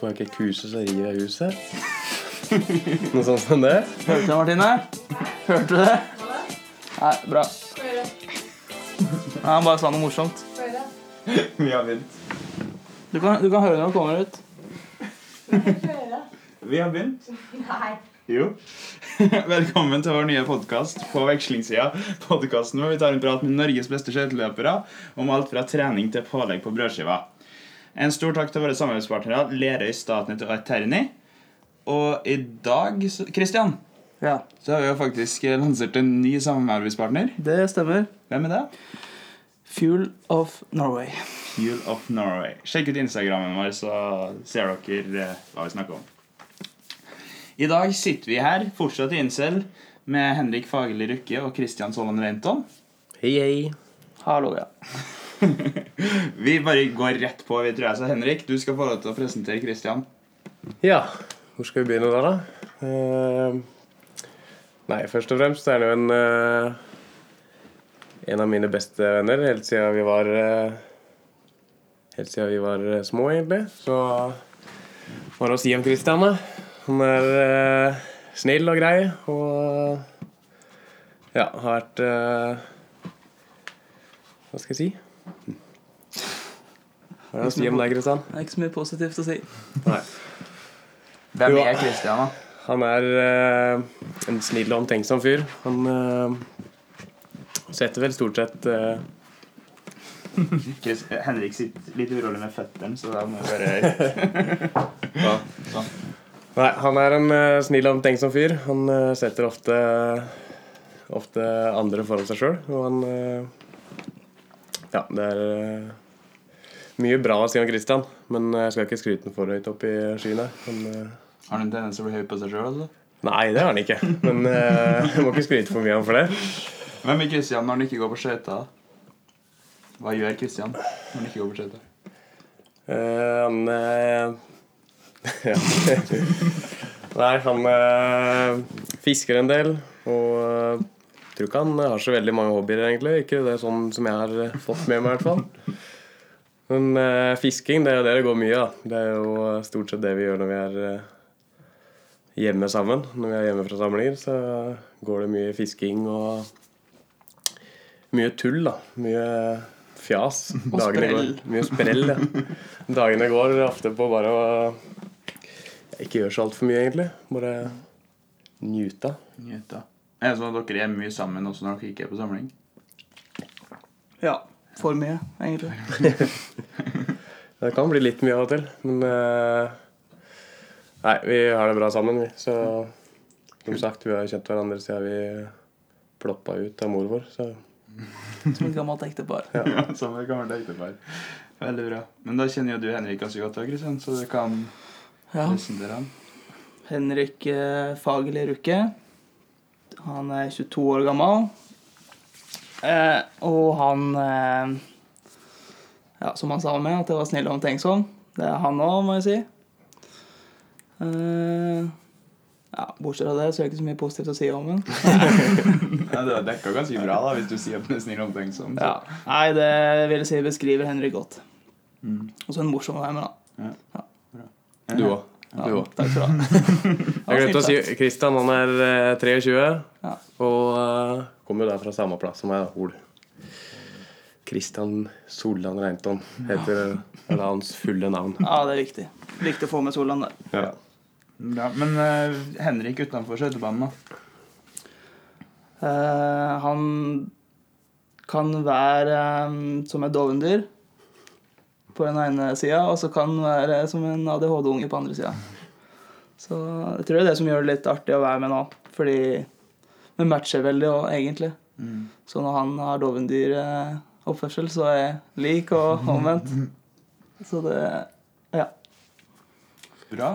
får jeg ikke kuse, så river jeg huset. Noe sånt som det. Hørte du, det, Martine? Hørte du det? Nei, bra. Nei, han bare sa noe morsomt. Vi har begynt. Du kan, du kan høre når han kommer ut. Vi har begynt. Nei. Jo. Velkommen til vår nye podkast på vekslingssida. Podkasten hvor vi tar en prat med Norges beste skøyteløpere om alt fra trening til pålegg på brødskiva. En stor takk til våre samarbeidspartnere Lerøy, Statnett og Eterni. Og i dag, Kristian, Ja, så har vi jo faktisk lansert en ny samarbeidspartner. det stemmer. Hvem er det? Fuel of Norway. Fuel of Norway. Sjekk ut Instagrammen vår, så ser dere eh, hva vi snakker om. I dag sitter vi her, fortsatt i Incel, med Henrik Fagerli Rukke og Kristian Solan Reinton. Hei, hei. Hallo, ja. Vi bare går rett på, vi tror jeg. Så Henrik, du skal få lov til å presentere Christian. Ja, hvor skal vi begynne da, da? Uh, nei, først og fremst er han jo en uh, En av mine beste venner helt siden vi var uh, Helt siden vi var små, egentlig. Så hva er det å si om Christian, da? Han er snill og grei og Ja, har vært Hva skal jeg si? Hva er det å si om deg, Kristian? Det er ikke så mye positivt å si. Nei. Hvem er Kristian, da? Han er eh, en snill og omtenksom fyr. Han eh, setter vel stort sett eh, Chris, Henrik sitter litt urolig med føttene, så da må jeg bare ja. Sånn. Nei, han er en eh, snill og omtenksom fyr. Han eh, setter ofte ofte andre foran seg sjøl. Og han eh, Ja, det er eh, mye bra å si om Christian, men jeg skal ikke skryte den for høyt opp i skyene. Men, eh, Har han en tendens til å bli høy på seg sjøl, altså? nei, det har han ikke. Men eh, jeg må ikke skryte for mye av ham for det. Hvem er Christian når han ikke går på skøyter? Hva gjør Christian når han ikke går på skøyter? Uh, han uh, Ja. Nei, han uh, fisker en del. Og eh, tror ikke han har så veldig mange hobbyer, egentlig. Ikke det er sånn som jeg har eh, fått med meg, i hvert fall. Men eh, fisking, det er jo det det går mye av. Det er jo stort sett det vi gjør når vi er eh, hjemme sammen. Når vi er hjemme fra samlinger, så går det mye fisking og mye tull, da. Mye fjas. Dagene går. sprell. Mye sprell, ja. Dagene går ofte på bare å ikke gjøre så altfor mye, egentlig. Bare njuta. Nyheter. Er det sånn at dere er mye sammen også når dere ikke er på samling? Ja, for mye, egentlig. Det kan bli litt mye av og til, men eh, Nei, vi har det bra sammen, vi. Så som sagt, vi har kjent hverandre siden vi ploppa ut av mor vår. Så Som et gammelt ektepar. Ja. Ja, som et gammelt ektepar. Veldig bra. Men da kjenner jo du Henrik ganske godt, da, Kristian, så du kan Ja. presentere han. Henrik eh, Fagerli Rukke. Han er 22 år gammel. Eh, og han eh, Ja, som han sa med, at jeg var snill og omtenksom. Det er han òg, må jeg si. Eh, ja, Bortsett fra det så er det ikke så mye positivt å si om ham. Ja, det dekka ganske bra, da, hvis du sier at han er snill og omtenksom. så- Ja. Nei, det vil jeg si beskriver Henrik godt. Mm. Og så en morsom å være med, da. du òg. Ja, Du òg. Takk skal du ha. Jeg glemte å si Kristian, han er eh, 23 Ja. og eh, kommer jo der fra samme plass som meg, Hol. Kristian Solland Reinton heter ja. det hans fulle navn. Ja, det er viktig. Viktig å få med Solland der. Ja. Bra. Men uh, Henrik utenfor skøytebanen, da? Uh, han kan være um, som et dovendyr på den ene sida, og så kan han være som en ADHD-unge på andre sida. Så jeg tror det er det som gjør det litt artig å være med nå. Fordi vi matcher veldig òg, egentlig. Mm. Så når han har dovendyr-oppførsel, så er jeg lik og omvendt. Så det Ja. Bra.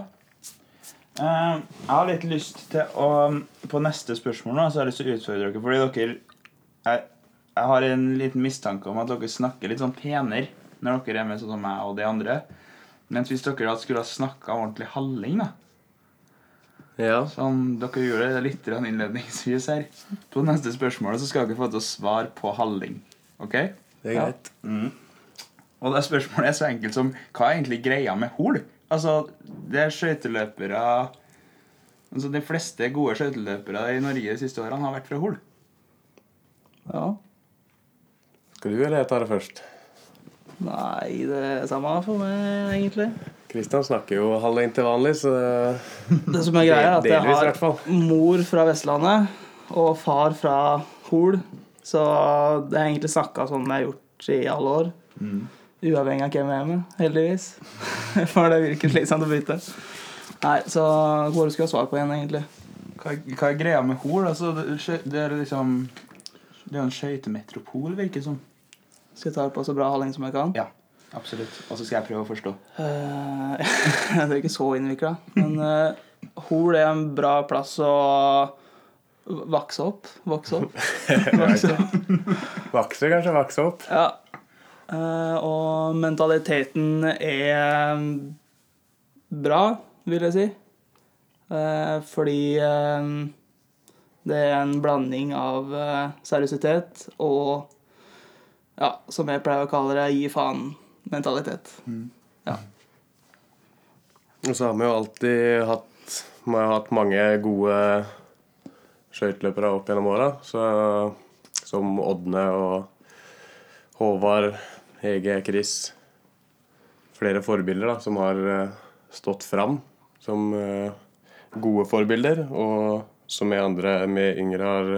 Uh, jeg har litt lyst til å På neste spørsmål nå, så har jeg lyst til å utfordre dere. Fordi dere jeg, jeg har en liten mistanke om at dere snakker litt sånn penere når dere er med sånn som meg og de andre. Mens hvis dere da skulle ha snakka ordentlig halling, da ja. Sånn, Dere gjorde det litt innledningsvis her. På neste spørsmål så skal dere få til å svare på halling. Ok? Det er greit. Mm. Og det spørsmålet er så enkelt som hva er egentlig greia med Hol? Altså, det er skøyteløpere Altså, De fleste gode skøyteløpere i Norge de siste årene har vært fra Hol. Ja. Skal du eller jeg ta det først? Nei, det er samme for meg, egentlig. Kristian snakker jo halvveien til vanlig, så Det som er greia, er at jeg har mor fra Vestlandet og far fra Hol. Så det er egentlig snakka sånn jeg har gjort i alle år. Uavhengig av hvem jeg er med, heldigvis. For det virker slitsomt å bytte. Nei, så hvor skal jeg svare på igjen, egentlig? Hva, hva er greia med Hol? Altså, det, det er liksom Det er en skøytemetropol, virker det som. Skal jeg ta det på så bra halling som jeg kan? Ja, absolutt. Og så skal jeg prøve å forstå. Eh, det er ikke så innvikla. Men uh, Hol er en bra plass å vokse opp. Vokse opp. Vokse opp. Vakse, kanskje? Vokse opp? Ja. Uh, og mentaliteten er bra, vil jeg si. Uh, fordi uh, det er en blanding av eh, seriøsitet og ja, som jeg pleier å kalle det, gi faen-mentalitet. Ja. Og så har vi jo alltid hatt Vi har hatt mange gode skøyteløpere opp gjennom åra. Som Ådne og Håvard, Hege, Chris. Flere forbilder da, som har eh, stått fram som eh, gode forbilder. Og som vi andre, vi yngre, har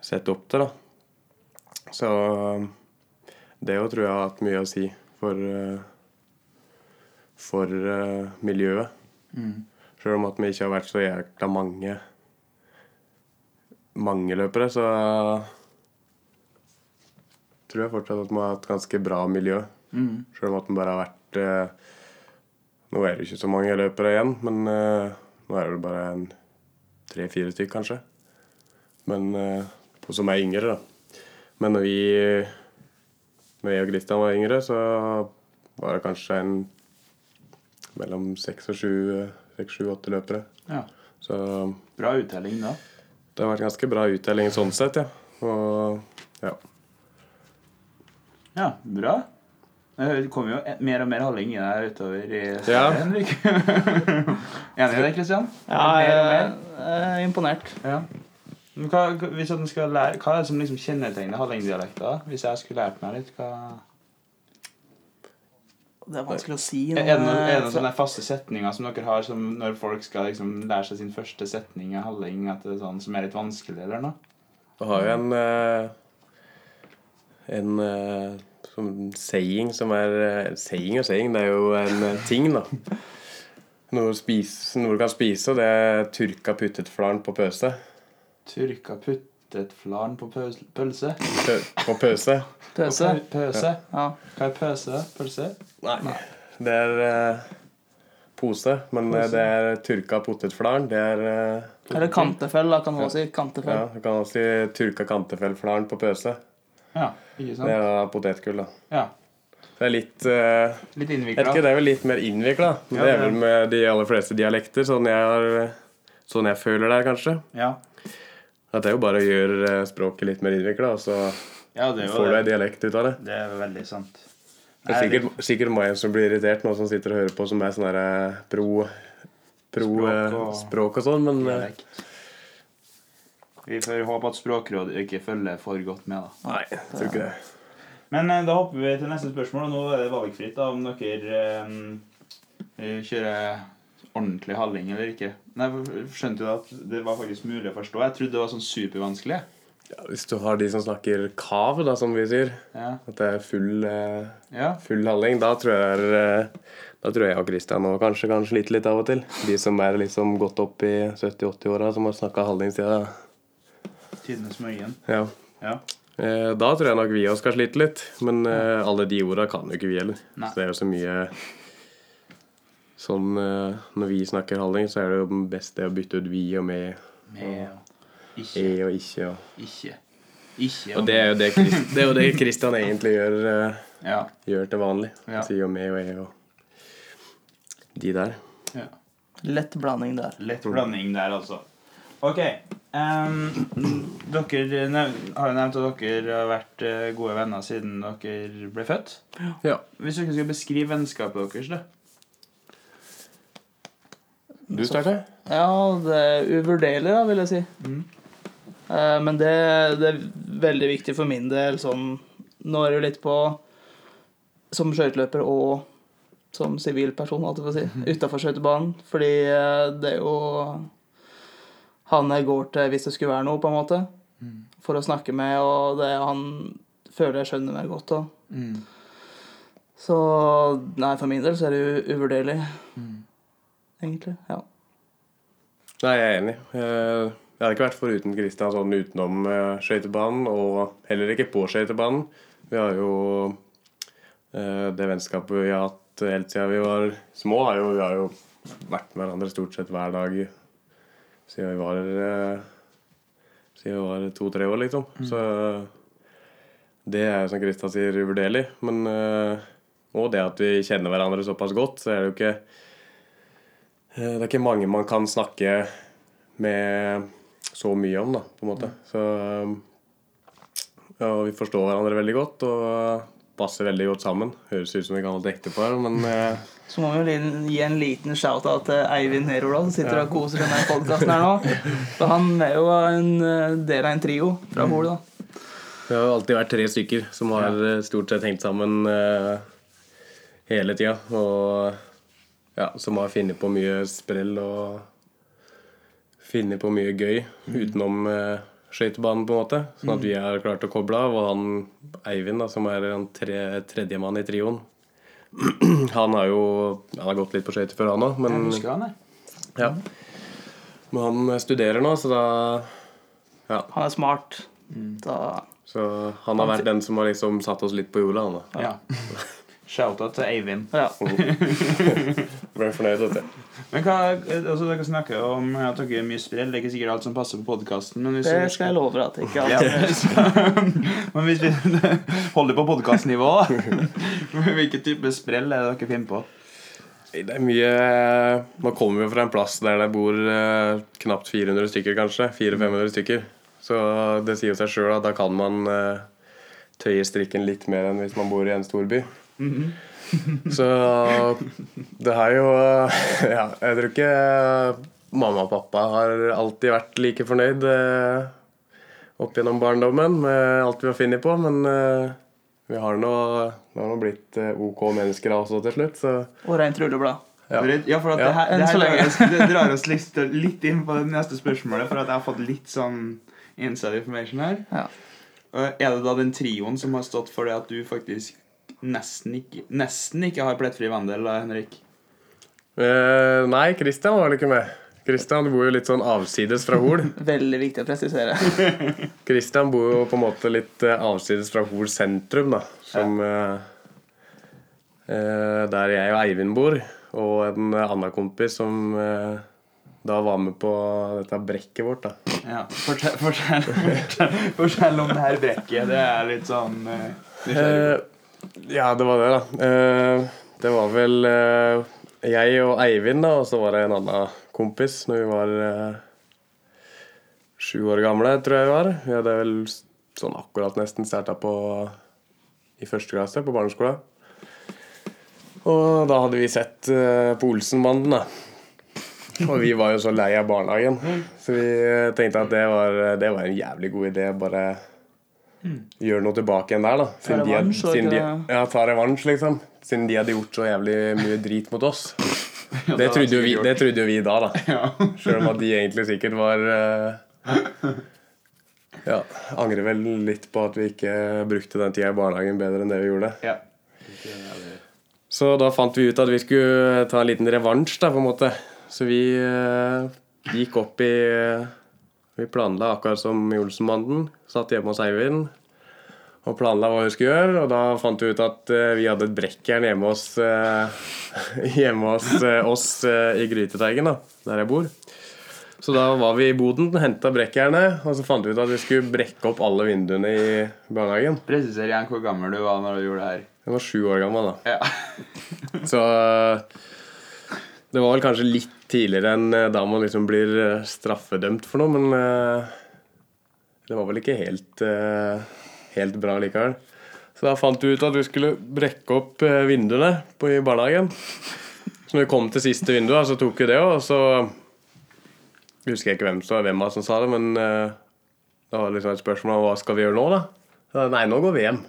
sett opp til. da. Så det jo tror jeg har hatt mye å si for eh, for miljøet. miljøet. Selv om at vi ikke har vært så jækla mange mange løpere, så tror jeg fortsatt at vi har hatt ganske bra miljø. Selv om at vi bare har vært eh, Nå er det ikke så mange løpere igjen, men eh, nå er det bare en tre-fire stykk, kanskje. Men eh, på- som er yngre, da. Men når vi når jeg og Kristian var yngre, så var det kanskje en mellom seks og sju, seks, sju, åtte løpere. Ja. Så Bra uttelling da. det har vært ganske bra uttelling sånn sett, ja. Og ja. Ja, bra. Det kommer jo mer og mer halling i deg utover i Ja. Henrik. Enig i det, Kristian? Ja, mer og mer? jeg er imponert. Ja. Men hva, hvis at den skal lære, hva er det som liksom kjennetegner hallingdialekta? Hvis jeg skulle lært meg litt, hva Det er vanskelig å si. Er det noen, er det noen sånne faste setninger som dere har som når folk skal liksom lære seg sin første setning i halling, at det er sånn som er litt vanskelig, eller noe? Du har jo en eh, en eh, som saying som er eh, Saying og saying, det er jo en eh, ting, da. Noe, du spise, noe du kan spise, og det er turka puttetflaren på pøse. Turka puttet flaren på pølse? Pø, på pøse. Pøse. På Pøse? Ja. Hva er pøse? Pølse? Nei. Det er uh, pose, men pose. det er turka potetflaren. Det er uh, Eller kantefell, da, kan man også si. Kantefell. Ja, du kan også si turka kantefellflaren på pøse. Ja, ikke sant? Det er da potetgull, da. Ja. Det er litt uh, Litt innvikla. ikke, Det er vel litt mer innvikla. Ja, det er det er vel med de aller fleste dialekter, sånn jeg, har, sånn jeg føler det er, kanskje. Ja. At det er jo bare å gjøre eh, språket litt mer innvikla, og så ja, får du ei dialekt ut av det. Det er veldig sant. Det er sikkert, sikkert mange som blir irritert nå, som sitter og hører på, som er sånn derre pro, pro Språk språk, og- og, språk og sånn, men eh, Dialekt. Vi får håpe at Språkrådet ikke følger for godt med, da. Nei, jeg tror ikke det. Men eh, da hopper vi til neste spørsmål, og nå er det valgfritt da, om dere um, kjører ordentlig halling eller ikke. Nei, skjønte du at det var faktisk mulig å forstå? Jeg trodde det var sånn supervanskelig. Ja, hvis du har de som snakker kav, da, som vi sier, Ja. at det er full, eh, full halling, da tror jeg eh, da tror jeg og Christian nå kanskje kan slite litt av og til. De som er liksom gått opp i 70-80-åra, som har snakka halling siden Tidenes møyen. ja. Ja. Eh, Da tror jeg nok vi også skal slite litt. Men eh, alle de orda kan jo ikke vi heller. Nei. Så det er jo så mye Sånn Når vi snakker halling, så er det jo best det å bytte ut vi og med, Med og e og ikke. Og, Ikke. Ikke og det er jo det, Chris- det, er jo det Christian egentlig gjør, eh, Ja. gjør til vanlig. Ja. Sier jo med og e og de der. ja. Lett blanding der. Lett blanding der, altså. Ok. Um, dere nev- har jo nevnt at dere har vært eh, gode venner siden dere ble født. Ja. Hvis dere skal beskrive vennskapet deres, da. Du starter? Ja, det er uvurderlig, da, vil jeg si. Mm. Uh, Men det, det er veldig viktig for min del. Sånn, nå er det jo litt på som skøyteløper og som sivilperson, holdt jeg på å si, utafor skøytebanen. Fordi eh, det er jo han jeg går til hvis det skulle være noe, på en måte. For å snakke med, og det er han føler jeg skjønner meg godt. Og. Mm. Så nei, for min del så er det uvurderlig, egentlig. Ja. Nei, jeg er enig. Jeg hadde ikke vært foruten Kristian sånn utenom eh, skøytebanen, og heller ikke på skøytebanen. Vi har jo eh, det vennskapet vi har hatt helt siden vi var små, har jo, vi har jo vært med hverandre stort sett hver dag siden vi var eh, Siden vi var to-tre år, liksom. Så det er jo som Kristian sier, uvurderlig. Men Og det at vi kjenner hverandre såpass godt, så er det jo ikke Det er ikke mange man kan snakke med så mye om, da, på en måte. Så um, ja, vi forstår hverandre veldig godt og passer veldig godt sammen. Høres ut som vi kan holde ekte på her, men eh, Så må vi jo gi en liten shout-out til Eivind Herola, som sitter og koser seg med podkasten her nå. For han er jo en eh, del av en trio fra Hol, da. vi har alltid vært tre stykker som har eh, stort sett hengt sammen eh, hele tida. Og ja, som har funnet på mye sprell og funnet på mye gøy utenom eh, skøytebanen, på en måte. Sånn at vi har klart å koble av. Og han Eivind, da, som er en tre, tredjemann i trioen, han har jo Han har gått litt på skøyter før, han òg, Jeg men, husker han, jeg. ja. men han studerer nå, så da Han er smart. Da Så han har vært den som har liksom satt oss litt på jorda, han da. Ja. Shout-out til Eivind. Ja. Ble fornøyd, vet du. Men hva, altså Dere snakker om at dere er mye sprell. Det er ikke sikkert alt som passer på podkasten. Det skal jeg love deg at det ikke Ja, men hvis vi holder på podkastnivå, Hvilken type sprell er det dere finner på? Det er mye Man kommer jo fra en plass der det bor eh, knapt 400 stykker, kanskje. 400-500 stykker. Så det sier seg sjøl at da kan man eh, tøye strikken litt mer enn hvis man bor i en storby. Så det har jo eh, Ja, jeg tror ikke mamma og pappa har alltid vært like fornøyd eh, opp gjennom barndommen med alt vi har funnet på, men eh, vi har nå, har nå blitt OK mennesker også til slutt, så Og rent rulleblad. Ja. Ja, for at Ja, det, her, det, her drar oss, det drar oss litt, litt inn på det neste spørsmålet, for at jeg har fått litt sånn inside information her. Ja. Er det da den trioen som har stått for det at du faktisk nesten ikke, nesten ikke har plettfri vandel, Henrik? Uh, nei, Christian var vel ikke med. Christian bor jo litt sånn avsides fra Hol. Veldig viktig å presisere. Christian bor jo på en måte litt eh, avsides fra Hol sentrum, da. Som ja. eh, Der jeg og Eivind bor. Og en annen kompis som eh, da var med på dette brekket vårt, da. Ja, Fortell, fortell, fortell, fortell om det her brekket. Det er litt sånn eh. Eh, ja, det var det, da. Eh, det var vel eh, jeg og Eivind, da, og så var det en annen kompis når vi var eh, sju år gamle, tror jeg vi var. Vi hadde vel sånn akkurat nesten starta på i første klasse på barneskolen. Og da hadde vi sett på Olsenbanden, da. Og vi var jo så lei av barnehagen, så vi tenkte at det var, det var en jævlig god idé. Bare gjøre noe tilbake igjen der, da. Siden de, hadde- siden de, ja, ta revansj, liksom. Siden de hadde gjort så jævlig mye drit mot oss. Ja, Det trodde jo vi, det trodde vi da, da. Ja. Sjøl om at de egentlig sikkert var uh, Ja, angrer vel litt på at vi ikke brukte den tida i barnehagen bedre enn det vi gjorde. Ja. Så da fant vi ut at vi skulle ta en liten revansj, da, på en måte. Så vi uh, gikk opp i Vi planla akkurat som i Olsenbanden. Satt hjemme hos Eivind og planla hva vi skulle gjøre. Og da fant vi ut at eh, vi hadde et brekkjern hjemme hos eh, Hjemme hos eh, oss i Gryteteigen, da, der jeg bor. Så da var vi i boden, henta brekkjernet, og så fant vi ut at vi skulle brekke opp alle vinduene i barnehagen. Presiser igjen hvor gammel du var når du gjorde det her. Jeg var sju år gammel da. Ja. Så Det var vel kanskje litt tidligere enn eh, da man liksom blir eh, straffedømt for noe, men eh, det var vel ikke helt, helt bra likevel. Så da fant vi ut at vi skulle brekke opp vinduene på, i barnehagen. Så når vi kom til siste vindu, så tok vi det òg, og så husker jeg ikke hvem, som- hvem av oss som sa det, men det var liksom et spørsmål om hva skal vi gjøre nå, da? Så, nei, nå går vi hjem.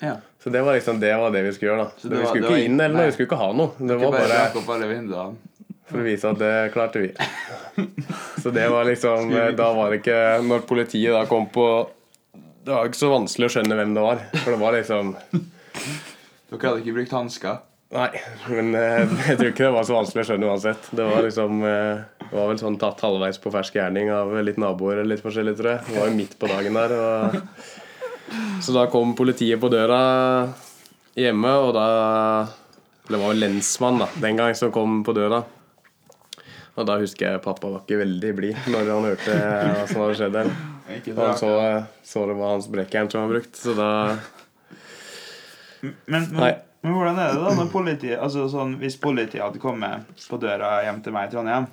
Ja. Så det var liksom det, var det vi skulle gjøre. da Så det, det Vi skulle det var ikke inn eller noe, vi skulle ikke ha noe. Det var bare bare for å vise at det klarte vi. Så det var liksom Da var det ikke Når politiet da kom på Det var ikke så vanskelig å skjønne hvem det var. For det var liksom Dere hadde ikke brukt hansker? Nei, men eh, jeg tror ikke det var så vanskelig å skjønne uansett. Det var liksom eh, Det var vel sånn tatt halvveis på fersk gjerning av litt naboer eller litt forskjellig, tror jeg. Det var jo midt på dagen der. Og... Så da kom politiet på døra hjemme, og da Det var jo lensmann da, den gang som kom på døra. Og da husker jeg pappa var ikke veldig blid når han hørte hva som hadde skjedd der. Og han så, så det var hans brekkjern som var brukt, så da Men, men, men hvordan er det da når politiet Altså sånn, Hvis politiet hadde kommet på døra hjem til meg i Trondheim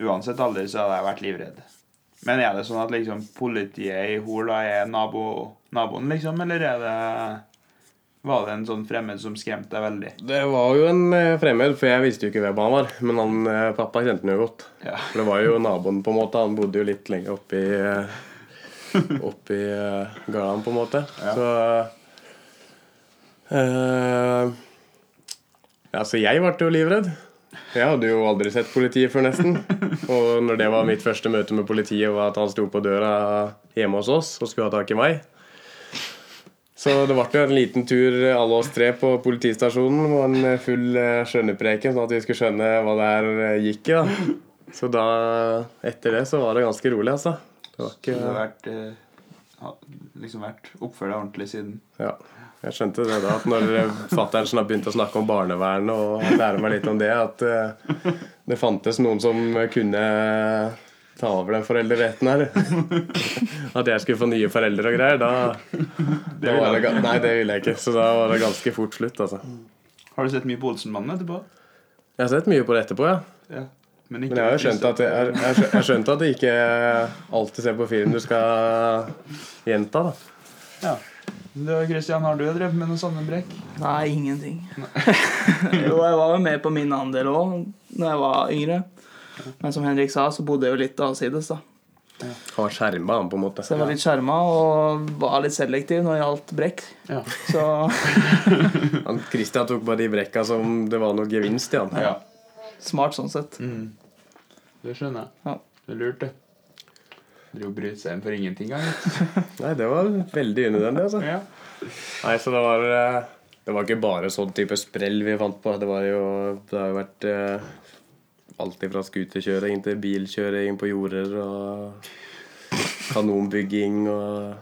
Uansett alder så hadde jeg vært livredd. Men er det sånn at liksom politiet i Hol er nabo, naboen, liksom? Eller er det Var det en sånn fremmed som skremte deg veldig? Det var jo en eh, fremmed, for jeg visste jo ikke hvem han var. Men han, eh, pappa kjente han jo godt. Ja. For det var jo naboen, på en måte. Han bodde jo litt lenger oppi eh, Oppi uh, gården, på en måte. Ja. Så eh, Altså, så jeg ble jo livredd. Jeg hadde jo aldri sett politiet før, nesten. Og når det var mitt første møte med politiet, var at han sto på døra hjemme hos oss og skulle ha tak i meg. Så det ble jo en liten tur, alle oss tre, på politistasjonen. Og en full eh, skjønnepreken, sånn at vi skulle skjønne hva det her eh, gikk i. da. Så da, etter det, så var det ganske rolig, altså. Det var ikke har vært, eh, liksom vært oppført ordentlig siden Ja. Jeg skjønte det da, at når fatter'n begynte å snakke om barnevernet og lære meg litt om det, at eh, det fantes noen som kunne ta over den foreldreretten her. At jeg skulle få nye foreldre og greier. Da, da var det, Nei, det ville jeg ikke. Så da var det ganske fort slutt, altså. Har du sett mye på Olsenmannen etterpå? Jeg har sett mye på det etterpå, ja. Ja. Men, Men jeg har jo skjønt at jeg, jeg, jeg, skjønt at det ikke alltid ser på film du skal gjenta, da. Ja. Du, Christian, har du drevet med noe sammenbrekk? Nei, ingenting. jo, jeg var jo med på min andel òg da jeg var yngre. Men som Henrik sa, så bodde jeg jo litt avsides, da. Han var skjerma, han, på en måte. Så jeg var litt skjerma og var litt selektiv når det gjaldt brekk. Ja. Så Han, Christian tok bare de brekka som det var noe gevinst i, han. ja. smart sånn sett. Mm. Det skjønner jeg. Ja. Det er lurt, det. Dro bryt seg inn for ingenting gang. Nei, det var veldig unødvendig, altså. Ja. Nei, så det var eh, Det var ikke bare sånn type sprell vi fant på. Det var jo Det har jo vært eh, alt fra scooterkjøring til bilkjøring på jorder og kanonbygging og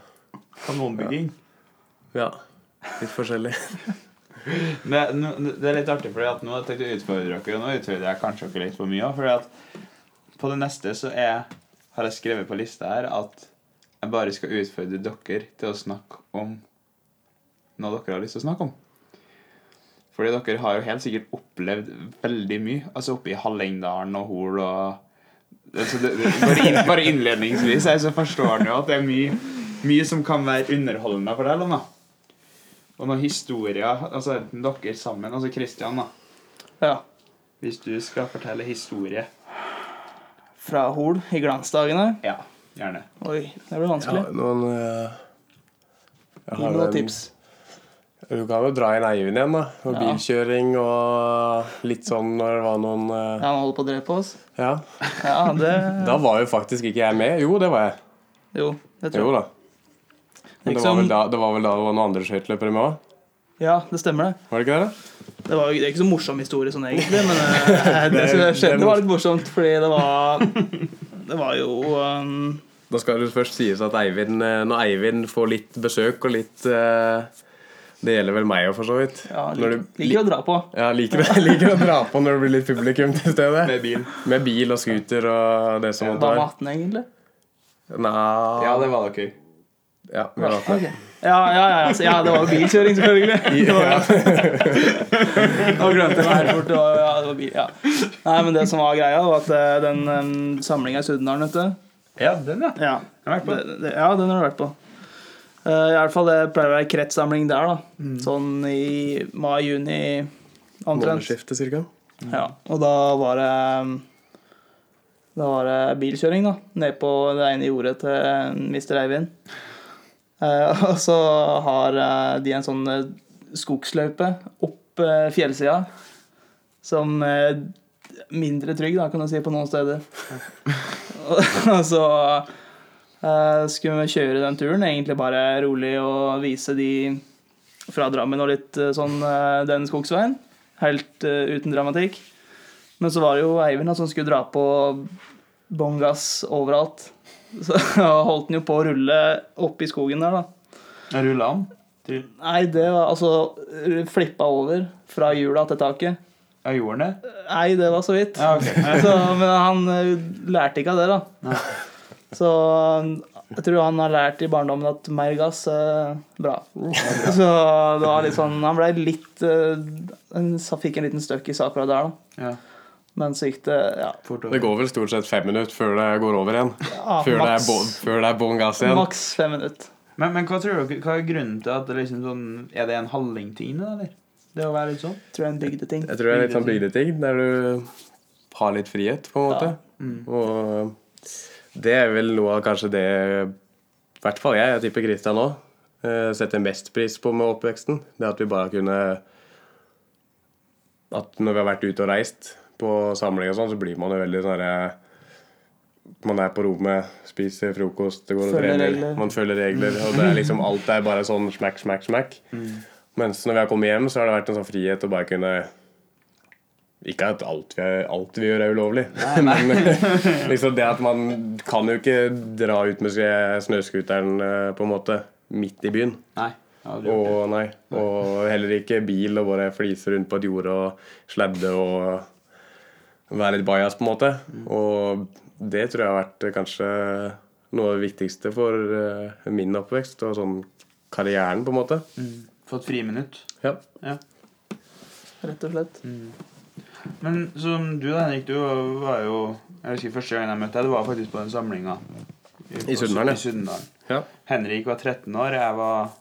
Kanonbygging. Ja. Litt forskjellig. Men, det er litt artig, at nå har jeg tenkt å utfordre dere, og nå utfordrer jeg kanskje dere litt for mye. at på det neste så er, har jeg skrevet på lista her at jeg bare skal utfordre dere til å snakke om noe dere har lyst til å snakke om. Fordi dere har jo helt sikkert opplevd veldig mye. Altså oppe i Hallingdalen og Hol og altså det, det, bare, inn, bare innledningsvis jeg så forstår dere jo at det er mye, mye som kan være underholdende for deg. Lona. og noen historier, altså enten dere sammen, altså Kristian da, Ja. hvis du skal fortelle historie. Fra Hol i glansdagene. Ja, gjerne. Oi, det blir Ja, vanskelig. noen uh, jeg har noen en- tips. Du kan jo dra inn Eivind igjen, da. Og Ja. bilkjøring og litt sånn når det var noen uh... Ja, han holder på å drepe oss. Ja. Ja, det Da var jo faktisk ikke jeg med. Jo, det var jeg. Jo, det tror Jo da. Men det Liksom- var vel da det var, vel da det var noen andre skøyteløpere med òg? Ja, det stemmer det. Var det ikke det? Det var det er ikke så morsom historie sånn egentlig, men uh, det som skjedde, var litt morsomt, fordi det var Det var jo um, Da skal det først sies at Eivind, eh, når Eivind får litt besøk og litt eh, Det gjelder vel meg òg, for så vidt. Ja, Når liker, du- liker å dra på. Ja, liker, liker å dra på når det blir litt publikum til stede. Med bil. Med bil og scooter og det som man Hva Var tar. 18, egentlig? Nei Ja, det var da køy Ja, vi har Okay. Ja, ja, ja, altså, ja, det var jo bilkjøring, selvfølgelig. Ja var, Nå glemte jeg meg bort. Det var, ja, det var bil, ja. Nei, men det som var greia, var at eh, den um, samlinga i Sudendalen, vet du Ja, den, ja. ja. Jeg har vært på. Det, det, ja, den har du vært på. Eh, I hvert fall det pleier å være kretssamling der, da. Sånn i mai-juni omtrent. Månedsskiftet, cirka. Ja, og da var det um, Da var det bilkjøring, da. Ned på det ene jordet til Mr. Eivind. Eh, og så har eh, de en sånn eh, skogsløype opp eh, fjellsida som mindre trygg, da, kan du si, på noen steder. og så eh, skulle vi kjøre den turen, egentlig bare rolig og vise de fra Drammen og litt eh, sånn eh, den skogsveien. Helt eh, uten dramatikk. Men så var det jo Eivind som skulle dra på bånn gass overalt. Så holdt han jo på å rulle opp i skogen der, da. Rulla an. Til, Nei, det var altså flippa over fra hjula til taket. Ja, gjorde han det? Nei, det var så vidt. Ja, okay. Så, men han eh, lærte ikke av det, da. Nei. Så jeg tror han har lært i barndommen at mer gass er bra. Så det var litt sånn Han ble litt eh, Han fikk en liten støkk i sakura der, da. Ja. Men så gikk det ja, Det går vel stort sett fem minutter før det går over igjen. ja Før det er maks, bånn- før det er bånn gass igjen. maks fem minutter. Men, men hva tror dere, hva er grunnen til at det liksom sånn Er det en hallingting, eller? Det å være litt sånn? Tror jeg en bygdeting. Jeg tror det er litt sånn bygdeting, der du har litt frihet, på en måte. Mm. Og det er vel noe av kanskje det I hvert fall jeg, jeg tipper Christian òg, setter mest pris på med oppveksten. Det at vi bare kunne At når vi har vært ute og reist på samling og sånn, så blir man jo veldig sånn man er på rommet, spiser frokost, det går og Følger trener. regler. Man følger regler. Og det er liksom alt er bare sånn smack, smack, smack. Mens når vi har kommet hjem, så har det vært en sånn frihet å bare kunne Ikke at alt vi, alt vi gjør, er ulovlig, men liksom det at man kan jo ikke dra ut med snøscooteren eh, på en måte midt i byen. Nei. Og, nei, og heller ikke bil og bare flise rundt på et jorde og sladde og være litt bajas, på en måte. Og det tror jeg har vært eh, kanskje noe av det viktigste for eh, min oppvekst og sånn karrieren, på en måte. Mm. Fått friminutt. Ja. Ja. Rett og slett. Men som du da, Henrik, du var jo Jeg husker første gangen jeg møtte deg, det var faktisk på den samlinga. I. I Sudendalen. ja. Henrik var 13 år, jeg var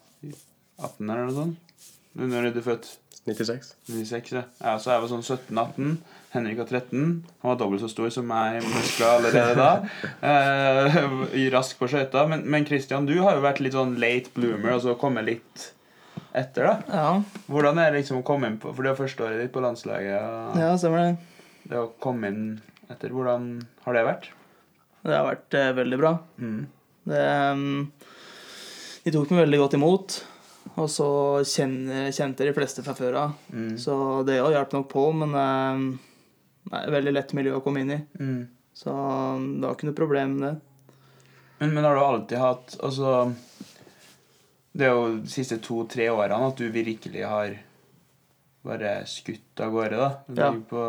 18 eller noe sånt. Når er du født? 96. 96, ja. ja. Så jeg var sånn 17-18. Henrik var 13. Han var dobbelt så stor som meg i muskler allerede da. Eh, rask på skøyta. Men, men Christian, du har jo vært litt sånn late bloomer, altså kommet litt etter, da. Ja, Hvordan er det liksom å komme inn på For det er første året ditt på landslaget. Og ja stemmer det. Det å komme inn etter, hvordan har det vært? Det har vært eh, veldig bra. Mm. Det, um, de tok meg veldig godt imot. Og så kjenner, kjente de fleste fra før av. Mm. Så det òg hjalp nok på, men er et veldig lett miljø å komme inn i. Mm. Så um, det var ikke noe problem med det. Men, men har du alltid hatt Altså Det er jo de siste to-tre årene at du virkelig har bare skutt av gårde, da. Ja. På,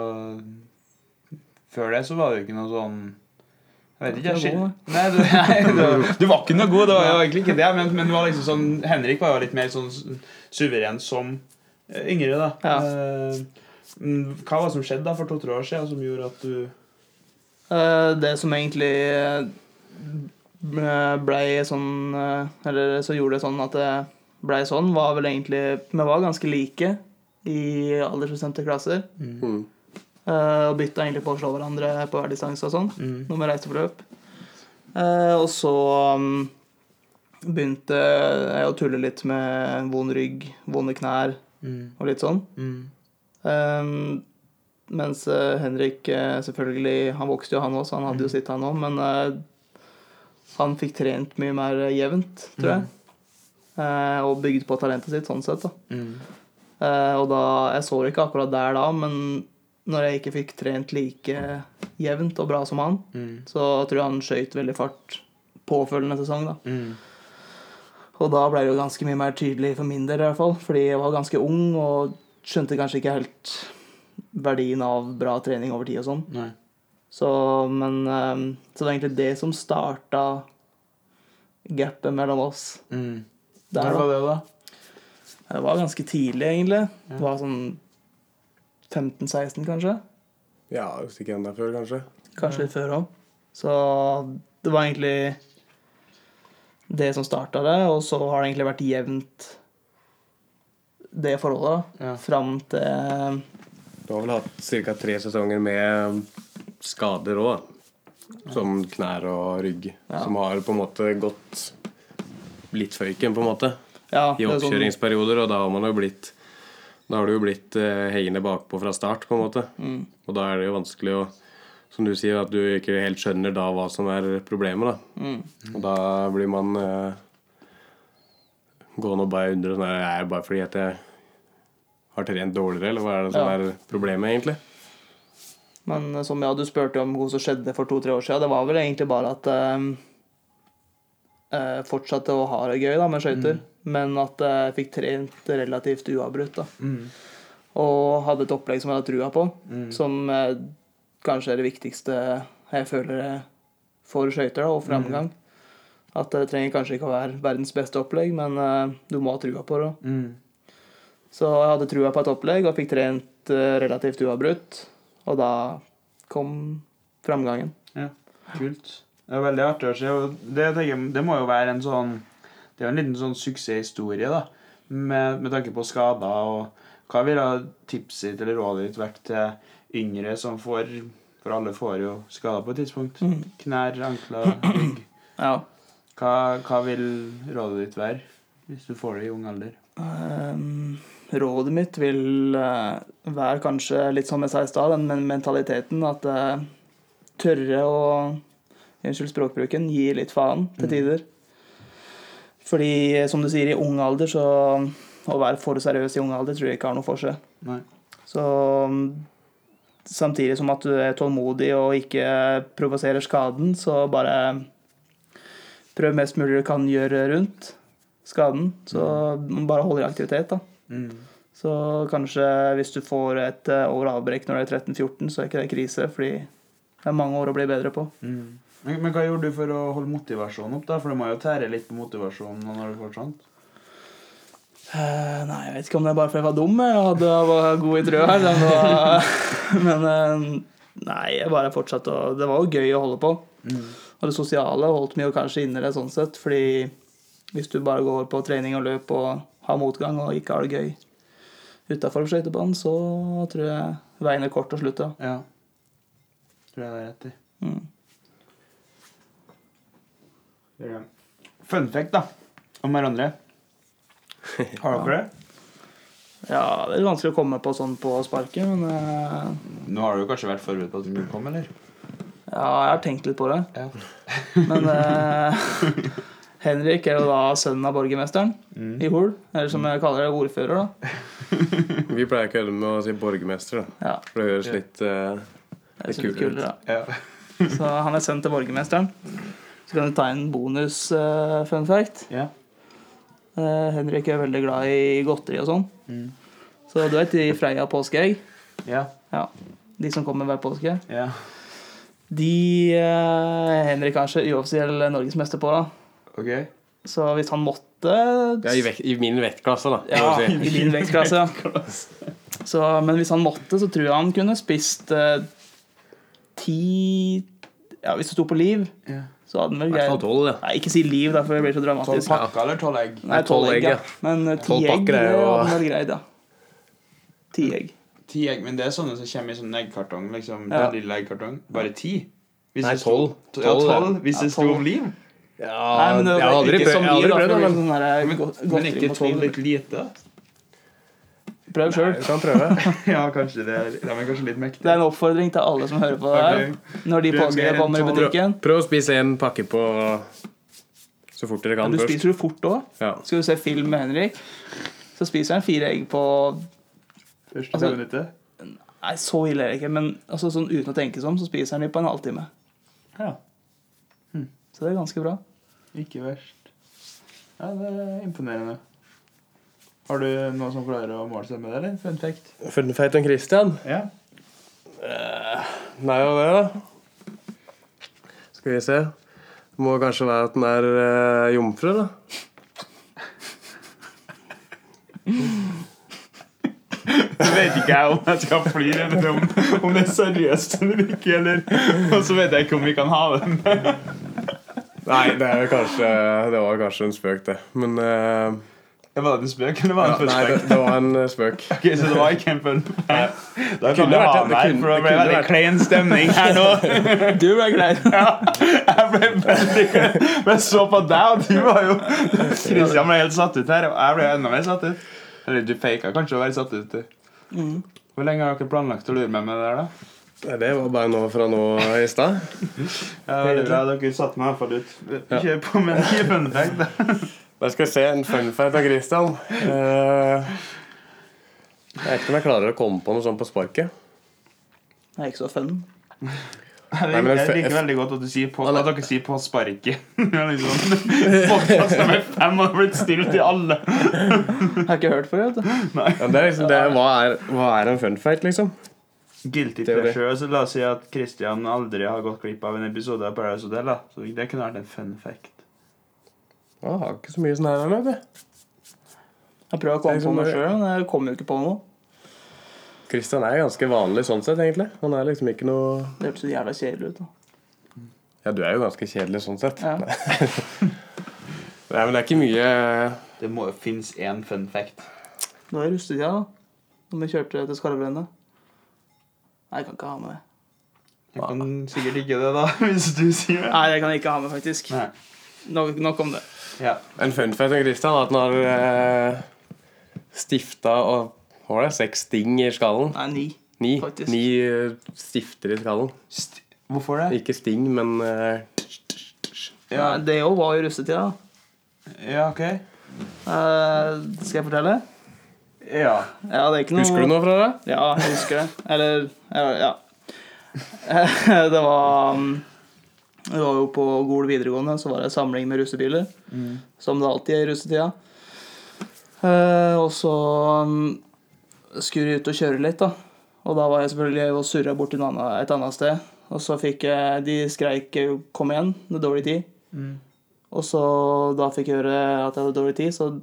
før det så var det jo ikke noe sånn Jeg vet ikke. Jeg, skil- nei, du, nei du, du var ikke noe god, det var jo egentlig ikke det. Men, men det var liksom sånn, Henrik var jo litt mer sånn suveren som eh, yngre, da. Ja. Eh, mm, hva var det som skjedde da for to-tre år siden som gjorde at du Eh, det som egentlig blei sånn eh, Eller så gjorde det sånn at det blei sånn, var vel egentlig Vi var ganske like i aldersbestemte klasser. Mm. Eh, og bytta egentlig på å slå hverandre på hver distanse og sånn. mm. Når vi reiste på løp. Eh, og så um, begynte jeg å tulle litt med vond rygg, vonde knær Mm. og litt sånn. Mm. Um, mens eh, Henrik eh, selvfølgelig Han vokste jo, han òg, så han hadde jo sitt, han òg. Men eh, han fikk trent mye mer jevnt, tror jeg. Eh, og bygd på talentet sitt sånn sett. da. Mm. Eh, og da, Jeg så det ikke akkurat der da, men når jeg ikke fikk trent like jevnt og bra som han, Mm. så tror jeg han skøyt veldig fart påfølgende sesong. da. Mm. Og da ble det jo ganske mye mer tydelig for min del, i hvert fall. Fordi jeg var ganske ung og skjønte kanskje ikke helt verdien av bra trening over tid og sånn. Så, men eh, Så det var egentlig det som starta gapet mellom oss. Mm. der, Når var det, da? Det var ganske tidlig, egentlig. Det var sånn 15-16, kanskje. Ja, hvis ikke enda før, kanskje. Kanskje litt før òg. Så det var egentlig det som starta det, og så har det egentlig vært jevnt det forholdet da, Ja. fram til Du har vel hatt ca. tre sesonger med skader òg, som knær og rygg. Ja. Som har på en måte gått litt føyken, på en måte, ja, i sånn- oppkjøringsperioder. Og da har man jo blitt Da har du jo blitt eh, hengende bakpå fra start, på en måte. Mm. Og da er det jo vanskelig å Som du sier, at du ikke helt skjønner da hva som er problemet, da. Mm. Og da blir man eh, gående og bare undre sånn Er det bare fordi at jeg har trent dårligere, eller hva er det som Ja. er problemet, egentlig? Men eh, som ja, du spurte om hva som skjedde for to-tre år siden, det var vel egentlig bare at jeg eh, fortsatte å ha det gøy da, med skøyter, men at jeg fikk trent relativt uavbrutt. da. Mm. Og hadde et opplegg som jeg hadde trua på, Mm. som eh, kanskje er det viktigste jeg føler for skøyter og framgang. At det trenger kanskje ikke å være verdens beste opplegg, men eh, du må ha trua på det. Mm. Så jeg hadde trua på et opplegg og fikk trent eh, relativt uavbrutt. Og da kom framgangen. Ja, kult. Det er veldig artig å se. Det, det må jo være en sånn Det er jo en liten sånn suksesshistorie, da. Med, med tanke på skader og Hva ville tipset ditt eller rådet ditt vært til yngre som får For alle får jo skader på et tidspunkt. Knær, ankler, rygg. Ja. Hva, hva vil rådet ditt være hvis du får det i ung alder? Ehm, rådet mitt vil eh, være kanskje litt som jeg sa i stad, den men- mentaliteten at uh, tørre å Unnskyld språkbruken. Gi litt faen til tider. Fordi, som du sier, i ung alder så Å være for seriøs i ung alder tror jeg ikke har noe for seg. Nei. Så mm, samtidig som at du er tålmodig og ikke provoserer skaden, så bare prøv mest mulig du kan gjøre rundt skaden. Så bare hold i aktivitet, da. Mm. Så kanskje hvis du får et eh, år avbrekk når du er 13-14, så er ikke det krise, fordi det er mange år å bli bedre på. Mm. Men, men hva gjorde du for å holde motivasjonen opp, da? For det må jo tære litt på motivasjonen når du får sånt. Uh, nei, jeg vet ikke om det er bare fordi jeg var dum jeg hadde var god i trøa. Men, det var, men eh, nei, jeg bare fortsatte å Det var jo gøy å holde på. Mm. Og det sosiale holdt meg jo kanskje inne det sånn sett, fordi hvis du bare går på trening og løp og har motgang og ikke har det gøy utafor skøytebanen, så tror jeg veien er kort å slutte. Ja. Tror jeg det er rett i. Mm. Fun fact, da. Om hverandre. Har dere det? Ja, det er vanskelig å komme på sånn på sparket, men uh... Nå har du kanskje vært forberedt på at du skulle komme, eller? ja, jeg har tenkt litt på det. Ja. Men eh, Henrik er jo da sønnen av borgermesteren Mm. i Hol. Eller som jeg kaller det, ordfører, da. Vi pleier å kødde med å si borgermester, da. Ja, For det høres litt uh, det er kult litt kulere, ut. Ja. Så han er sønn til borgermesteren. Så kan du ta en bonus eh, fun fact. ja. Uh, Henrik er veldig glad i godteri og sånn. Mm. Så du vet de Freia påskeegg? Ja. Ja. De som kommer hver påske. ja. De uh, Henrik kanskje uoffisiell norgesmester på, da. Ok. Så hvis han måtte Ja, i, vekt, I min vektklasse, da. Ja, i min vektklasse. Så, men hvis han måtte, så tror jeg han kunne spist eh, ti Ja, hvis det sto på liv, Ja. så hadde han vel greid tolv, ja. Nei, ikke si liv, da, for det blir så Tolv pakker eller tolv egg? Nei, tolv egg, ja. Men eh, ti egg, jo- hadde han vel greid, ja. Ti egg. Ti egg, men det er sånne som kommer i sånn eggkartong. liksom. Ja. Den lille eggkartong. Bare ti? Hvis Nei, tolv. Ja, Tolv, Hvis Ja, det sto om liv. Ja, Nei, men det jeg har aldri prøvd, som jeg har aldri prøvd det, det men sånn Men, men ikke mot tolv litt lite? Prøv sjøl. du kan prøve. ja, kanskje det er, er kanskje litt mektig. Det er en oppfordring til alle som hører på det her. Okay. Når de mer kommer i butikken. Prøv å spise en pakke på så fort dere kan Ja, du først. spiser jo fort òg. Ja. Skal du se film med Henrik, så spiser han fire egg på Første Altså- minuttet. Nei, så ille er det ikke, men altså, sånn uten å tenke seg om, så spiser han de på en halvtime. Ja. Så det er ganske bra. Ikke verst. Ja, det er imponerende. Har du noe som klarer å måle seg med det, eller? Fun fact? Fun fact om Christian. Ja. Nei, og det, da. Skal vi se. Det må kanskje være at den er uh, jomfru, da. Så vet ikke jeg om jeg skal flire, eller om, om det er seriøst eller ikke. Eller, og så vet jeg ikke om vi kan ha den. Nei, det, er kanskje, det var kanskje en spøk, det. Men Det Var det en spøk, eller var ja, det en Nei, det, det var en eh, spøk. Ok, Så det var ikke en fact? Da kan kunne vært ha kunne- for det ble veldig klein stemning her nå. Du ble klein. Ja, jeg ble veldig Men så på deg, og du var jo Kristian ble helt satt ut her, og jeg ble enda mer satt ut. Eller du faka kanskje å være satt ut. Mm. Hvor lenge har dere planlagt å lure meg med det der, da? Nei, Det var bare noe fra nå i stad. Ja, veldig bra, Dere satte meg i hvert fall ut. Kjør på med en fun fact, da. Skal vi se en fun fact av Christian. Eh, jeg vet ikke om jeg klarer å komme på noe sånt på sparket. Det er ikke så fun. Jeg Nei, men liker, jeg liker veldig godt at, du sier på, er- at dere sier 'på sparket'. Podkast er liksom, nummer fem har blitt stilt i alle. Jeg har ikke hørt det. vet du. Ja, det er liksom det, hva, er, hva er en fun fact, liksom? Guilty pleasure. Så la oss si at Christian aldri har gått glipp av en episode av Paradise Hotel. da Så det kunne vært en fun fact. Jeg har ikke så mye sånn her vet. Jeg prøver å komme på meg sjøl, men jeg kommer jo ikke på noe. Christian er ganske vanlig sånn sett, egentlig. Han er liksom ikke noe Det hørtes så jævla kjedelig ut. da. Ja, du er jo ganske kjedelig sånn sett. Ja. Nei, men det er ikke mye Det må jo finnes én fun fact. Nå er russetida, da. Når vi kjørte til Skarvbrennet. Nei, jeg kan ikke ha med det. Jeg kan sikkert ikke det, da, hvis du sier det. Nei, jeg kan ikke ha med, faktisk. Nei. Nok, nok om det. Ja. En fun fact om Christian er at han har eh, stifta og Hva var det? Seks sting i skallen? Nei, ni. Ni, Faktisk. ni eh, stifter i skallen. St Hvorfor det? Ikke sting, men eh, Ja, det òg var i russetida. Ja, ok. Uh, skal jeg fortelle? Ja. Ja, det er ikke noe Husker du noe fra det? Ja, jeg husker det. Eller Ja. ja. det var um, Det var jo på Gol videregående, så var det en samling med russebiler. Som det alltid er i russetida. Eh, og så um, skulle vi ut og kjøre litt, da. Og da var jeg selvfølgelig og surra bort til annen- et annet sted. Og så fikk jeg De skreik 'kom igjen', det er dårlig tid. Mm. Og så da fikk jeg høre at jeg hadde dårlig tid, så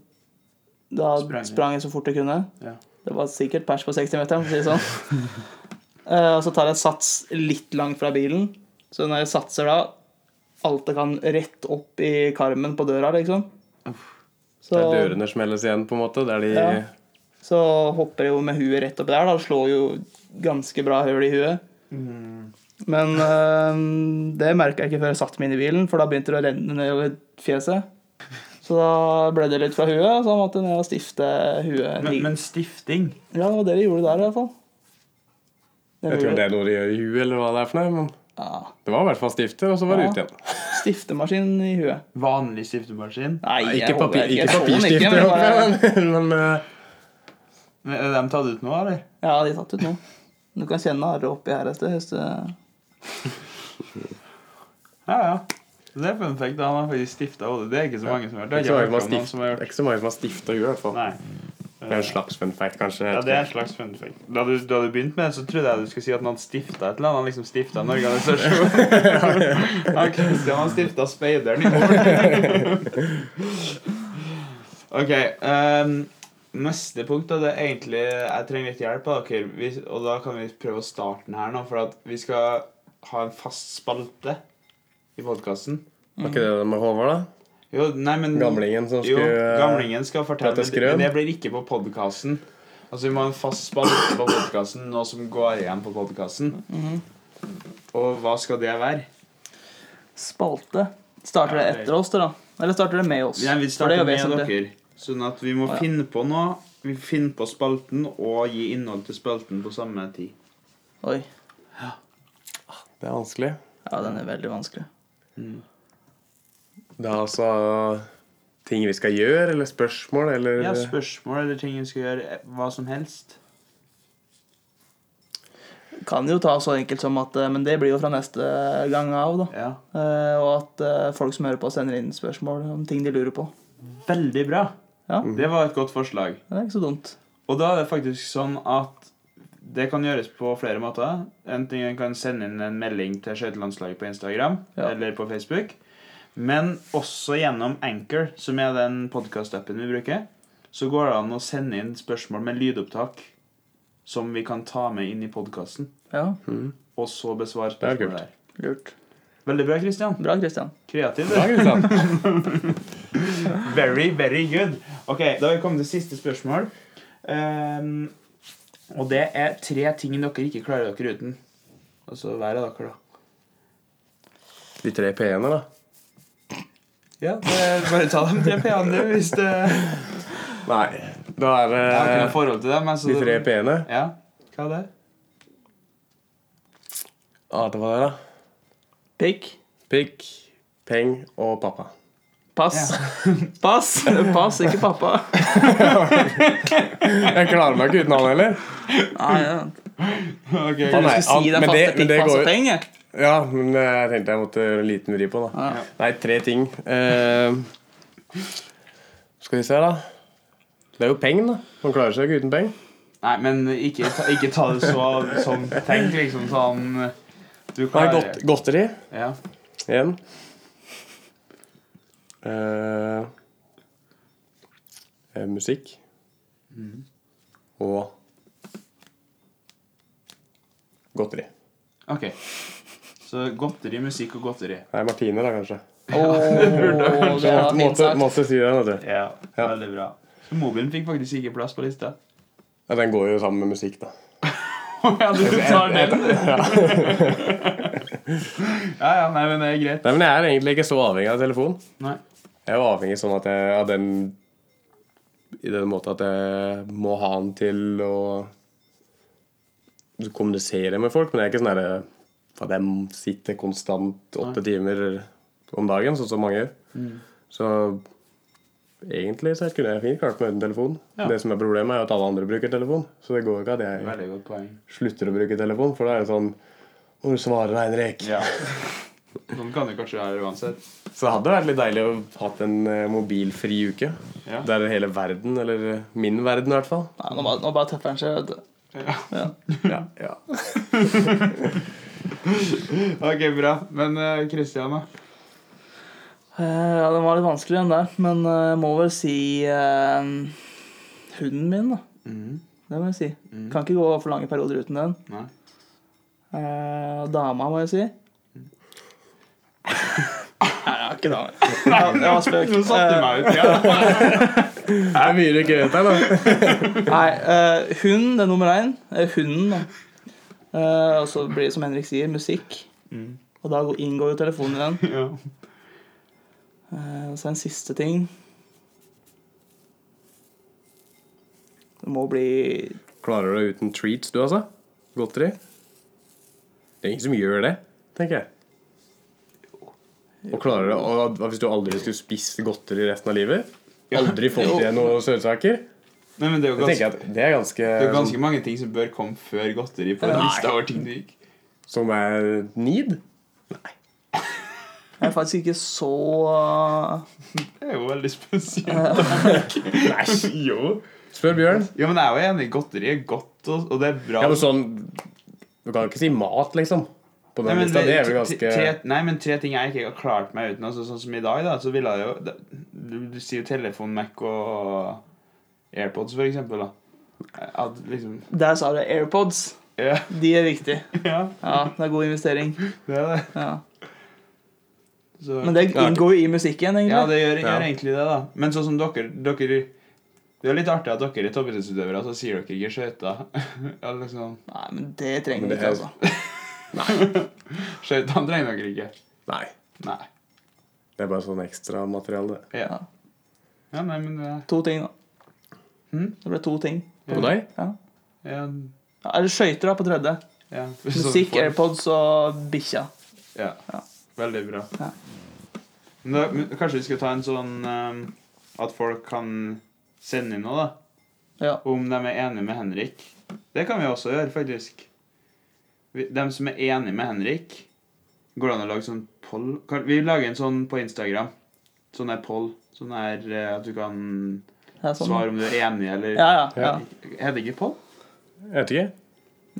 da Sprang sprang, jeg. så fort jeg kunne. Ja. Det var sikkert pers på 60-meteren, for å si det sånn. uh, og så tar jeg sats litt langt fra bilen. Så når jeg satser da, alt jeg kan rett opp i karmen på døra, liksom. Så, Der dørene smelles igjen, på en måte. Der de Ja. så hopper jeg jo med huet rett oppi der, da. og Slår jo ganske bra høl i huet. Men uh, det merka jeg ikke før jeg satte meg inn i bilen, for da begynte det å renne nedover fjeset. Så da ble det litt fra huet, så han måtte ned og stifte huet. Men, men stifting Ja, det var det de gjorde der, i hvert fall. Det Jeg tror det er noe de gjør i huet, eller hva det er for noe. Men ja, det var i hvert fall stifter, og så var det Ja. ut igjen. Stiftemaskin i huet. Vanlig stiftemaskin? Nei, Nei, ikke, papir, ikke papirstifter, men håper bare- men, men eh, Men Er de tatt ut nå, eller? Ja, de er tatt ut nå. Du kan kjenne arret oppi her et sted. Ja, ja. Det er fun fact. Han har faktisk stifta hodet. Det er ikke så mange som har gjort det. ikke ikke som har gjort ikke så mange som har stifta huet, i hvert fall. Nei. Det er en slags fun fact, kanskje. Ja, det er en slags fun fact. Da du, da du begynte med det, så trodde jeg du skulle si at han stifta et eller annet. Han liksom stifta en organisasjon. han Kristian har stifta Speideren i morgen. ok. Um, neste punkt, da, det er egentlig Jeg trenger litt hjelp av dere. Vi, og da kan vi prøve å starte den her nå, for at vi skal ha en fast spalte i podkasten. Var ikke det det med Håvard, da? Jo, nei, men Gamlingen som Jo, gamlingen skal fortelle, men skrøn. det blir ikke på podkasten. Altså, vi må ha en fast spalte på podkasten, noe som går igjen på podkasten. Mhm. Og hva skal det være? Spalte. Starter det etter oss, da? Eller starter det med oss? Ja, vi starter er med dere. Sånn at vi må ja. finne på noe. Vi finner på spalten og gi innhold til spalten på samme tid. Oi. Det er vanskelig. Ja, den er veldig vanskelig. Det er altså ting vi skal gjøre, eller spørsmål, eller Ja, spørsmål eller ting vi skal gjøre. Hva som helst. Kan jo ta så enkelt som at eh, Men det blir jo fra neste gang av, da. Ja. Eh, og at eh, folk som hører på, sender inn spørsmål om ting de lurer på. Veldig bra. Ja, Det var et godt forslag. det er ikke så dumt. Og da er det faktisk sånn at det kan gjøres på flere måter. Enten en kan sende inn en melding til skøytelandslaget på Instagram Ja. eller på Facebook. Men også gjennom Anchor, som er den podkast-appen vi bruker. så går det an å sende inn spørsmål med lydopptak som vi kan ta med inn i podkasten, Ja, og så besvare spørsmålet er der. lurt. Veldig bra, Christian. Bra, Christian. Kreativ. Bra, du. Kristian. Very, very good. Ok, Da har vi kommet til siste spørsmål. Ehm, og det er tre ting dere ikke klarer dere uten. Altså hver av dere, da. De tre P-ene, da. Ja, det Bare ta de tre p-ene hvis det Nei. Da er det har ikke noe forhold til dem. Altså, de tre P-ene. Ja, hva er det? Ah, det var det, da. Pikk. Pikk, peng og pappa. Pass. Pass. Pass, ikke pappa. Jeg klarer meg ikke uten han heller. Nei, ja. okay. Du nei, skulle si den det- faste jeg. Ja, men jeg tenkte jeg måtte gjøre en liten vri på, da. Ja. Nei, tre ting. Uh, skal vi se, da. Det er jo peng, da. Man klarer seg ikke uten peng. Nei, men ikke ta, ikke ta det så sånn Tenk liksom sånn Du Nei, klarer godt, godteri Ja. igjen. Eh, musikk musikk. Og godteri. Ok. Så godteri, musikk og godteri. Nei, Martine, da, kanskje. Åh, det var fint Måtte, måtte si det, vet du. Ja, Ja. veldig bra. Så mobilen fikk faktisk ikke plass på lista. Ja, den går jo sammen med musikk, da. ja, du tar den. ja, ja, nei, men det er greit. Nei, men jeg er egentlig ikke så avhengig av telefon. Nei. Jeg er jo avhengig sånn at jeg, av den I den måten at jeg må ha den til å kommunisere med folk. Men jeg er ikke sånn at jeg sitter konstant åtte timer om dagen, sånn som mange gjør. Så egentlig så kunne jeg fint klart meg uten telefon. Ja. Det som er problemet, er at alle andre bruker telefon. Så det går ikke at jeg slutter å bruke telefon, for da er det sånn Hvor svarer Heinrich? Ja. Sånn kan det kanskje være uansett. Så det hadde vært litt deilig å hatt en eh, mobilfri uke. Ja. Der hele verden, eller eh, min verden i hvert fall Nei, nå bare, nå bare tøffer han seg. vet du. Ja. Ja. ja, ja. Ok, bra. Men Kristian, uh, da? Uh, ja, den var litt vanskelig, den der. Men jeg jeg må vel si eh, hunden min, da. Det må jeg si. Kan ikke gå for lange perioder uten den. Nei. Eh, dama, må jeg si. Nei, jeg har ikke det. Ja, det var spøk. Nå satte du meg ut. Det er mye gøy her, da. Nei, uh, hun, det er nummer én. Eh, hunden, da. Uh, og så blir det, som Henrik sier, musikk. Og da inngår jo telefonen i den. ja. Uh, og så en siste ting. Det må bli Klarer du deg uten treats, du, altså? Godteri? Det er ingen som gjør det, tenker jeg. Og klarer det, og Hvis du aldri skulle spist godteri resten av livet? Aldri fått igjen noen søtsaker? Nei, men det er ganske, tenker Det er ganske, det er ganske mange ting som bør komme før godteri på den Nei. lista over ting du ikke Som er need? Jeg er faktisk ikke så Det er jo veldig spesielt. Nei. jo. Spør Bjørn. Ja, men jeg er jo enig. Godteri er godt, og, og det er bra. Ja, men sånn Du kan jo ikke si mat, liksom. På den Nei, men, lista. Det er vel tre- ganske tre, nei, men tre ting jeg ikke har klart meg uten. Altså, sånn som i dag, da, så ville jeg jo Du, du sier jo telefon, Mac og AirPods, for eksempel. Da. At liksom Der sa du AirPods. Ja, De er viktige. ja Ja, det er god investering. det er det. Ja. Så, Men det inngår jo i musikken, egentlig. ja, det gjør, gjør egentlig det, da. Men sånn som dere, dere Det er litt artig at dere er toppidrettsutøvere, så sier dere ikke skøyter. ja, liksom, Nei, men det trenger vi ikke, er- altså. Skøytene trenger dere ikke. Nei. Nei. Det er bare sånn ekstramateriale. det. Ja. ja, nei, men det To ting, da. Hm? Det ble to ting. På deg? Ja. ja, Ja, Eller skøyter, da, på tredje. ja. Musikk, AirPods og bikkja. Ja. Ja. Veldig bra. Ja. Men da, men kanskje vi skal ta en sånn um, At folk kan sende inn noe, da. Ja. Om de er enige med Henrik. Det kan vi også gjøre, faktisk. Vi- De som er enige med Henrik Går det an å lage sånn poll? Vi lager en sånn på Instagram. Sånn der poll. Sånn der eh, at du kan sånn. svare om du er enig eller Ja, ja. ja. Heter det ikke poll? Jeg vet ikke.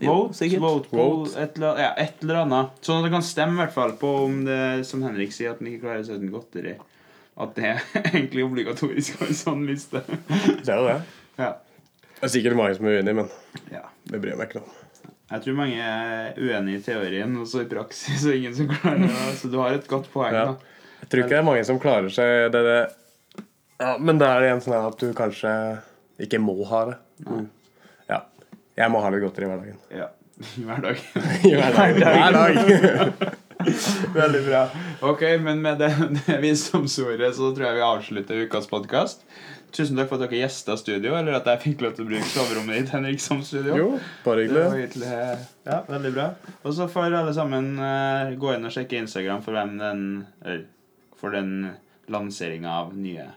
Vote, jo, vote, poll, Vote. et, eller, ja, et eller annet. Sånn at du kan stemme i hvert fall på om det som Henrik sier, at han ikke klarer seg uten godteri. at det er egentlig obligatorisk å ha en sånn liste. Det er jo det. Ja. Det er sikkert mange som er uenige, men ja. det bryr jeg meg ikke om. Jeg tror mange er uenige i teorien, og så i praksis er ingen som klarer det. Så du har et godt poeng. Ja. Jeg tror ikke det er mange som klarer seg det, det. Ja, Men det er en sånn at du kanskje ikke må ha det. Mm. Ja. Jeg må ha litt godteri i hverdagen. Ja. Hver dag. I hverdagen. Hver dag. Veldig bra. Ok, men med det, det visdomsordet så tror jeg vi avslutter ukas podkast. Tusen takk for at dere gjesta studio, eller at jeg fikk lov til å bruke soverommet ditt, Henrik, som studio. Jo, bare Det hyggelig. Ja, veldig bra. Og så får alle sammen eh, gå inn og sjekke Instagram for hvem den Eller for den lanseringa av nye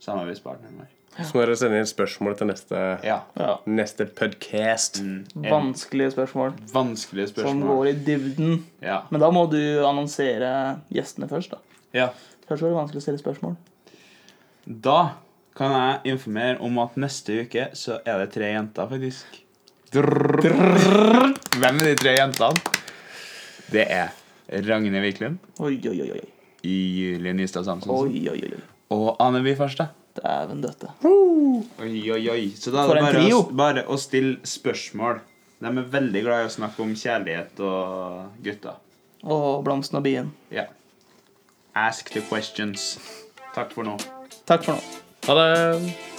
samarbeidspartnere. vår. Så må dere sende inn spørsmål til neste, Ja. Ja. neste podcast. Mm, Vanskelige spørsmål vanskelige som går i dybden. Ja. Men da må du annonsere gjestene først, da. ja. Først var det vanskelig å stille spørsmål. Da kan jeg informere om at neste uke så er det tre jenter, faktisk. Hvem er de tre jentene? Det er Ragne Wiklund, Oi, oi, oi. oi. Julie Nystad Samson Oi, oi, oi. og Ane By Farstad. Dæven døtte. Oi, oi, oi. Så da er det bare å, bare å stille spørsmål. De er veldig glad i å snakke om kjærlighet og gutter. Og blomsten og bien. Ja. Ask the questions. Takk for nå. Takk for nå. Ha det.